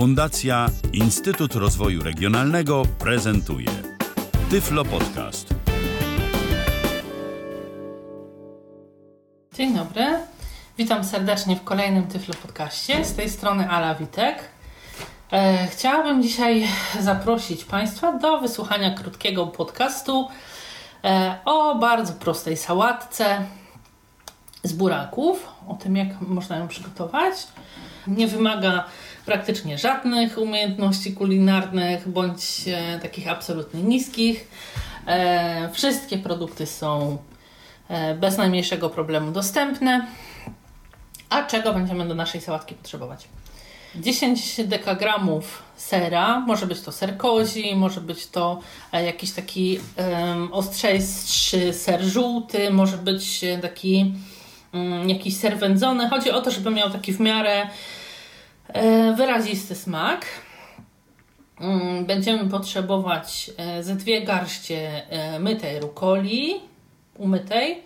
Fundacja Instytut Rozwoju Regionalnego prezentuje Tyflo Podcast. Dzień dobry. Witam serdecznie w kolejnym Tyflo Podcaście. Z tej strony Ala Witek. E, chciałabym dzisiaj zaprosić Państwa do wysłuchania krótkiego podcastu e, o bardzo prostej sałatce z buraków, o tym jak można ją przygotować. Nie wymaga praktycznie żadnych umiejętności kulinarnych bądź e, takich absolutnie niskich. E, wszystkie produkty są e, bez najmniejszego problemu dostępne. A czego będziemy do naszej sałatki potrzebować? 10 dekagramów sera, może być to ser kozi, może być to jakiś taki um, ostrzejszy ser żółty, może być taki jakiś ser wędzony. Chodzi o to, żeby miał taki w miarę e, wyrazisty smak. Um, będziemy potrzebować e, ze dwie garście e, mytej rukoli, umytej.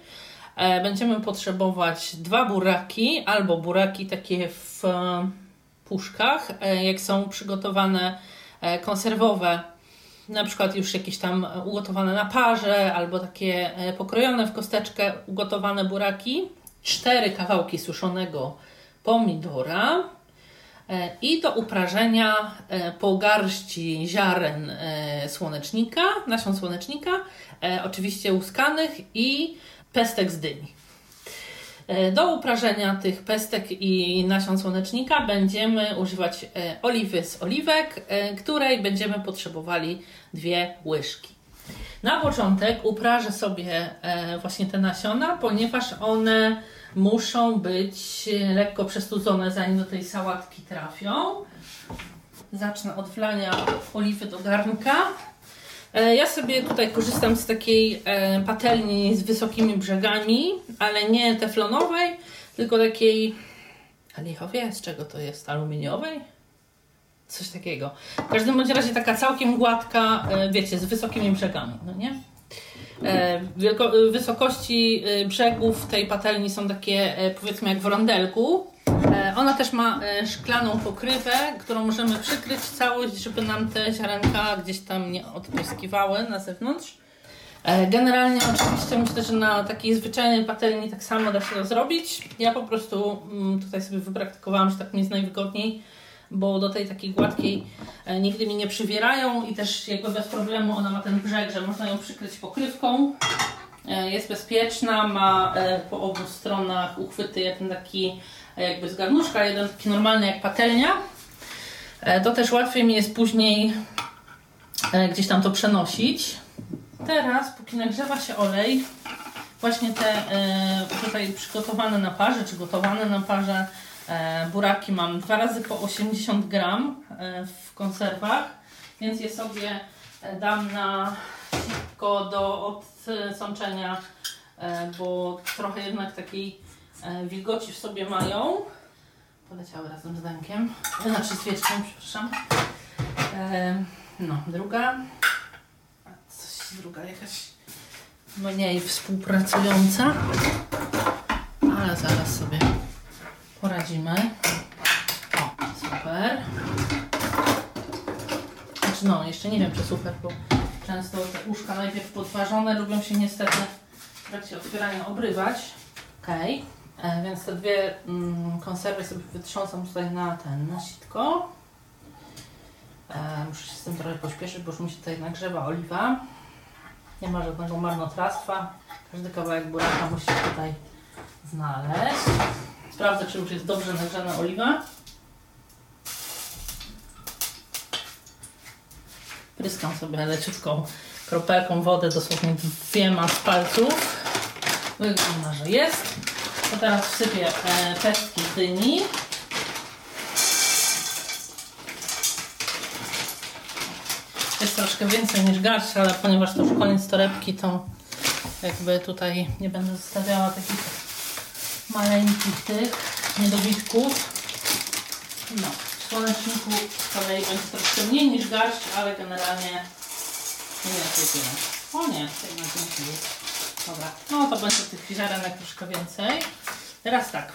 Będziemy potrzebować dwa buraki albo buraki takie w puszkach, jak są przygotowane konserwowe, na przykład już jakieś tam ugotowane na parze albo takie pokrojone w kosteczkę ugotowane buraki, cztery kawałki suszonego pomidora i do uprażenia po garści ziaren słonecznika, nasion słonecznika, oczywiście łuskanych i pestek z dyni. Do uprażenia tych pestek i nasion słonecznika będziemy używać oliwy z oliwek, której będziemy potrzebowali dwie łyżki. Na początek uprażę sobie właśnie te nasiona, ponieważ one muszą być lekko przestudzone, zanim do tej sałatki trafią. Zacznę od wlania oliwy do garnka. Ja sobie tutaj korzystam z takiej patelni z wysokimi brzegami, ale nie teflonowej, tylko takiej. A lichowie? Z czego to jest? Aluminiowej? Coś takiego. W każdym bądź razie taka całkiem gładka, wiecie, z wysokimi brzegami, no nie? Wielko wysokości brzegów tej patelni są takie, powiedzmy, jak w rondelku. Ona też ma szklaną pokrywę, którą możemy przykryć całość, żeby nam te ziarenka gdzieś tam nie odpryskiwały na zewnątrz. Generalnie oczywiście myślę, że na takiej zwyczajnej patelni tak samo da się to zrobić. Ja po prostu tutaj sobie wypraktykowałam, że tak mi jest najwygodniej, bo do tej takiej gładkiej nigdy mi nie przywierają i też jakby bez problemu ona ma ten brzeg, że można ją przykryć pokrywką. Jest bezpieczna, ma po obu stronach uchwyty, jeden taki jakby z garnuszka, jeden taki normalny jak patelnia. To też łatwiej mi jest później gdzieś tam to przenosić. Teraz, póki nagrzewa się olej, właśnie te tutaj przygotowane na parze, czy gotowane na parze buraki mam dwa razy po 80 gram w konserwach, więc je sobie dam na sitko do odsączenia, bo trochę jednak takiej wilgoci w sobie mają. Poleciały razem z dankiem, znaczy świeczką, przepraszam. No, druga. Coś, druga jakaś mniej współpracująca, ale zaraz sobie poradzimy. O, super. Znaczy no, jeszcze nie wiem czy super, bo często te uszka najpierw podważone lubią się niestety w trakcie otwierania obrywać. Okej. Okay. Więc te dwie mm, konserwy sobie wytrząsam tutaj na ten, na sitko. E, muszę się z tym trochę pośpieszyć, bo już mi się tutaj nagrzewa oliwa. Nie ma żadnego marnotrawstwa. Każdy kawałek buraka musi się tutaj znaleźć. Sprawdzę, czy już jest dobrze nagrzana oliwa. Pryskam sobie leciutką kropelką wodę, dosłownie dwiema z palców. Wygląda, że jest. To teraz wsypię e, pestki dyni. Jest troszkę więcej niż garść, ale ponieważ to już koniec torebki, to jakby tutaj nie będę zostawiała takich maleńkich tych niedobitków. No, w słoneczniku z kolei będzie troszkę mniej niż garść, ale generalnie nie tyle. O nie, jednak nie jest. Dobra, no to będzie tych ziarenek troszkę więcej. Teraz tak,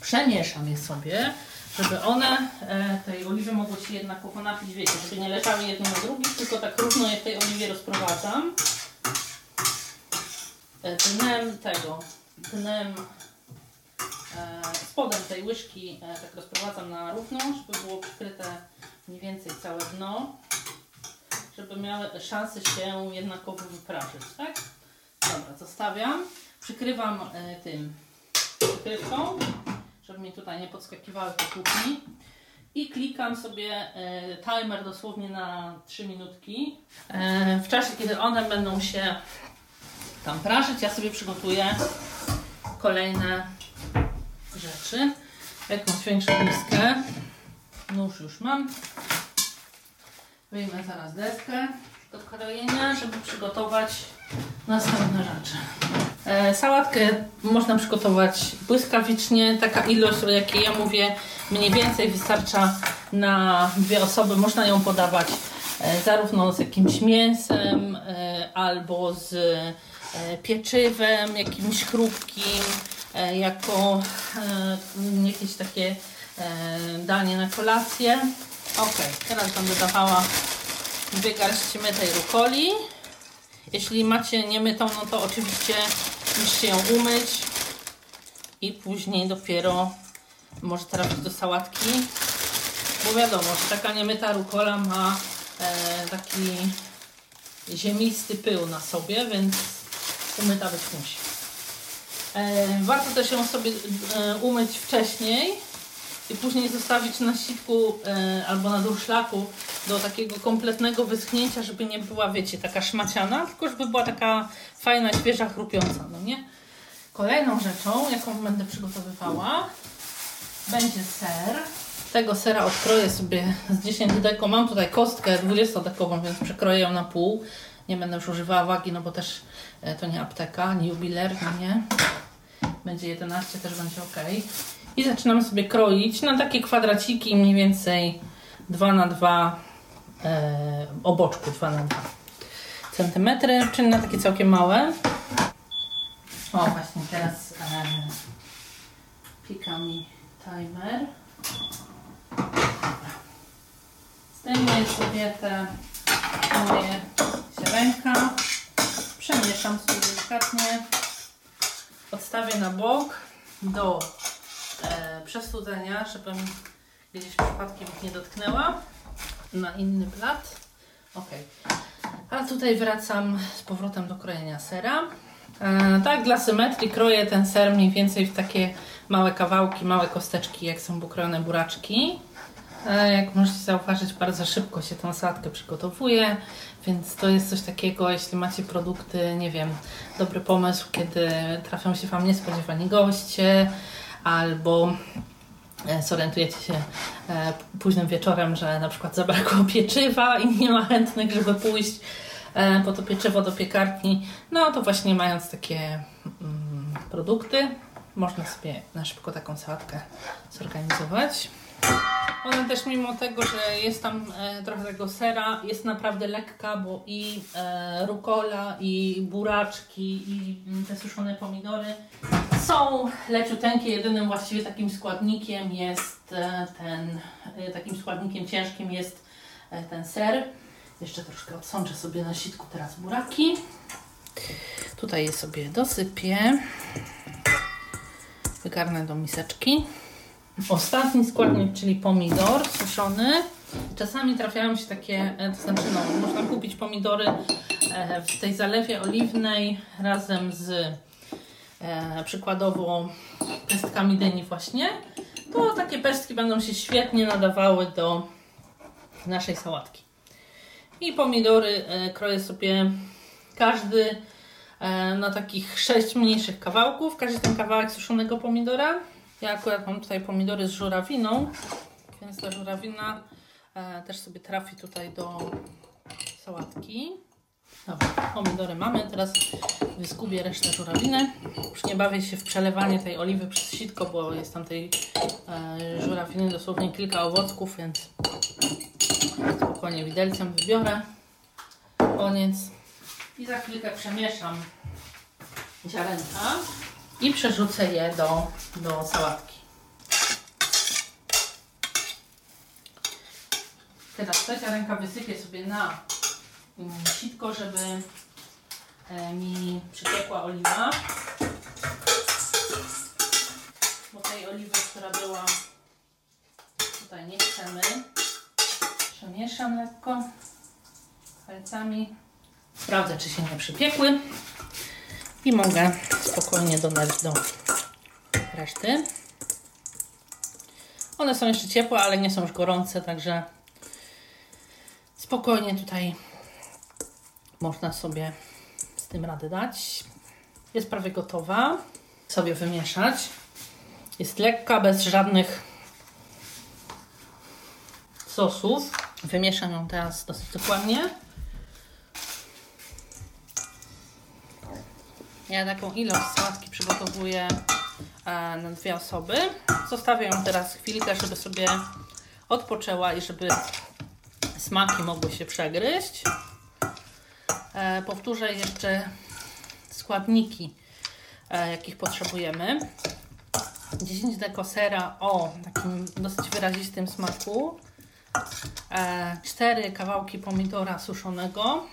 przemieszam je sobie, żeby one, e, tej oliwy mogły się jednakowo napić, wiecie, żeby nie leżały jedno na drugim, tylko tak równo je w tej oliwie rozprowadzam. E, dnem tego, dnem, e, spodem tej łyżki e, tak rozprowadzam na równo, żeby było przykryte mniej więcej całe dno, żeby miały szansę się jednakowo wyprażyć, tak? Dobra, zostawiam. Przykrywam e, tym przykrywką, żeby mi tutaj nie podskakiwały te kuchni. I klikam sobie e, timer dosłownie na 3 minutki. E, w czasie, kiedy one będą się tam prażyć, ja sobie przygotuję kolejne rzeczy. Jakąś większą miskę. Nóż już mam. Wyjmę zaraz deskę do krojenia, żeby przygotować następne rzeczy. E, sałatkę można przygotować błyskawicznie. Taka ilość, o jakiej ja mówię, mniej więcej wystarcza na dwie osoby. Można ją podawać e, zarówno z jakimś mięsem, e, albo z pieczywem, jakimś chrupkim, e, jako e, jakieś takie e, danie na kolację. Ok, teraz będę dawała dwie garści mytej rukoli. Jeśli macie niemytą, no to oczywiście musicie ją umyć i później dopiero może trafić do sałatki. Bo wiadomo, że taka niemyta rukola ma e, taki ziemisty pył na sobie, więc umyta być musi. E, warto też ją sobie e, umyć wcześniej i później zostawić na sitku e, albo na durszlaku do takiego kompletnego wyschnięcia, żeby nie była, wiecie, taka szmaciana, tylko żeby była taka fajna, świeża, chrupiąca, no nie? Kolejną rzeczą, jaką będę przygotowywała, będzie ser. Tego sera odkroję sobie z 10 deko. Mam tutaj kostkę 20-dekową, więc przekroję ją na pół. Nie będę już używała wagi, no bo też e, to nie apteka, nie jubiler, no nie. Będzie 11, też będzie ok. I zaczynam sobie kroić na takie kwadraciki, mniej więcej 2 na 2 e, o boczku 2 na 2 centymetry, czyli na takie całkiem małe. O, właśnie teraz e, pika mi timer. Zdejmuję sobie te moje ziarenka, przemieszam sobie delikatnie, odstawię na bok do e, przestudzenia, żebym gdzieś przypadkiem nie dotknęła na inny blat. Ok. A tutaj wracam z powrotem do krojenia sera. E, tak, dla symetrii kroję ten ser mniej więcej w takie małe kawałki, małe kosteczki, jak są pokrojone buraczki. Jak możecie zauważyć, bardzo szybko się tą sałatkę przygotowuje, więc to jest coś takiego, jeśli macie produkty, nie wiem, dobry pomysł, kiedy trafią się Wam niespodziewani goście, albo e, zorientujecie się e, późnym wieczorem, że na przykład zabrakło pieczywa i nie ma chętnych, żeby pójść e, po to pieczywo do piekarni, no to właśnie mając takie mm, produkty, można sobie na szybko taką sałatkę zorganizować. Ona też mimo tego, że jest tam e, trochę tego sera, jest naprawdę lekka, bo i e, rukola, i buraczki, i mm, te suszone pomidory są leciuteńkie. Jedynym właściwie takim składnikiem jest e, ten, e, takim składnikiem ciężkim jest ten ser. Jeszcze troszkę odsączę sobie na sitku teraz buraki. Tutaj je sobie dosypię. Wygarnę do miseczki. Ostatni składnik, czyli pomidor suszony. Czasami trafiają się takie, e, to znaczy no, można kupić pomidory e, w tej zalewie oliwnej razem z e, przykładowo pestkami dyni właśnie. To takie pestki będą się świetnie nadawały do naszej sałatki. I pomidory kroję sobie każdy na takich sześć mniejszych kawałków. Każdy ten kawałek suszonego pomidora. Ja akurat mam tutaj pomidory z żurawiną, więc ta żurawina e, też sobie trafi tutaj do sałatki. Dobra, pomidory mamy. Teraz wyskubię resztę żurawiny. Już nie bawię się w przelewanie tej oliwy przez sitko, bo jest tam tej e, żurawiny dosłownie kilka owocków, więc spokojnie widelcem wybiorę. Koniec. I za chwilkę przemieszam ziarenka i przerzucę je do, do sałatki. Teraz trzecia ręka wysypię sobie na mm, sitko, żeby e, mi przypiekła oliwa. Bo tej oliwy, która była tutaj nie chcemy. Przemieszam lekko palcami. Sprawdzę, czy się nie przypiekły. I mogę spokojnie dodać do reszty. One są jeszcze ciepłe, ale nie są już gorące, także spokojnie tutaj można sobie z tym radę dać. Jest prawie gotowa. Sobie wymieszać. Jest lekka, bez żadnych sosów. Wymieszam ją teraz dosyć dokładnie. Ja taką ilość sałatki przygotowuję e, na dwie osoby. Zostawię ją teraz chwilkę, żeby sobie odpoczęła i żeby smaki mogły się przegryźć. E, powtórzę jeszcze składniki, e, jakich potrzebujemy. 10 deko sera o takim dosyć wyrazistym smaku. 4 kawałki pomidora suszonego.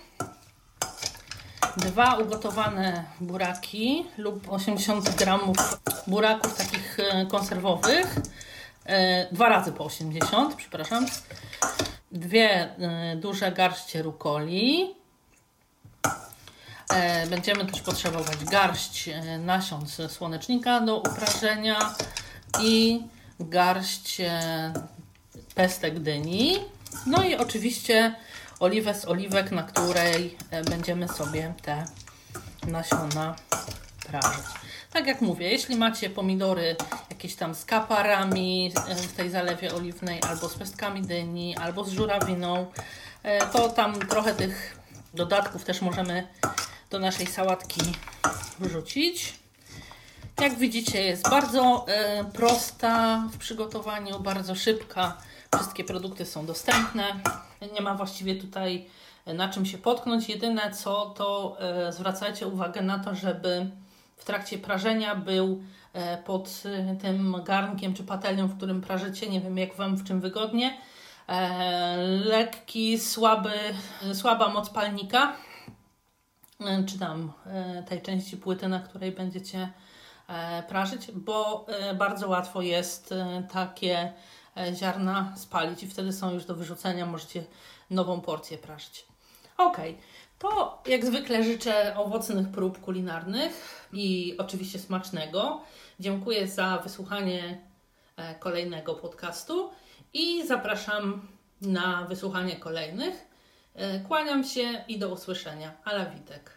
Dwa ugotowane buraki lub 80 gramów buraków takich e, konserwowych. E, dwa razy po 80, przepraszam. Dwie e, duże garście rukoli. Będziemy też potrzebować garść nasion słonecznika do uprażenia i garść pestek dyni. No i oczywiście oliwę z oliwek, na której e, będziemy sobie te nasiona prażyć. Tak jak mówię, jeśli macie pomidory jakieś tam z kaparami e, w tej zalewie oliwnej, albo z pestkami dyni, albo z żurawiną, e, to tam trochę tych dodatków też możemy do naszej sałatki wrzucić. Jak widzicie, jest bardzo prosta w przygotowaniu, bardzo szybka. Wszystkie produkty są dostępne. Nie ma właściwie tutaj e, na czym się potknąć. Jedyne co, to e, zwracajcie uwagę na to, żeby w trakcie prażenia był e, pod tym garnkiem czy patelnią, w którym prażycie, nie wiem jak Wam w czym wygodnie, lekki, słaby, słaba moc palnika, czy tam tej części płyty, na której będziecie prażyć, bo bardzo łatwo jest takie ziarna spalić i wtedy są już do wyrzucenia, możecie nową porcję prażyć. Ok, to jak zwykle życzę owocnych prób kulinarnych i oczywiście smacznego. Dziękuję za wysłuchanie e, kolejnego podcastu i zapraszam na wysłuchanie kolejnych. E, kłaniam się i do usłyszenia. Ala Witek.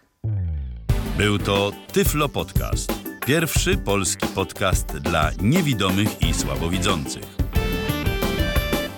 Był to Tyflo Podcast. Pierwszy polski podcast dla niewidomych i słabowidzących.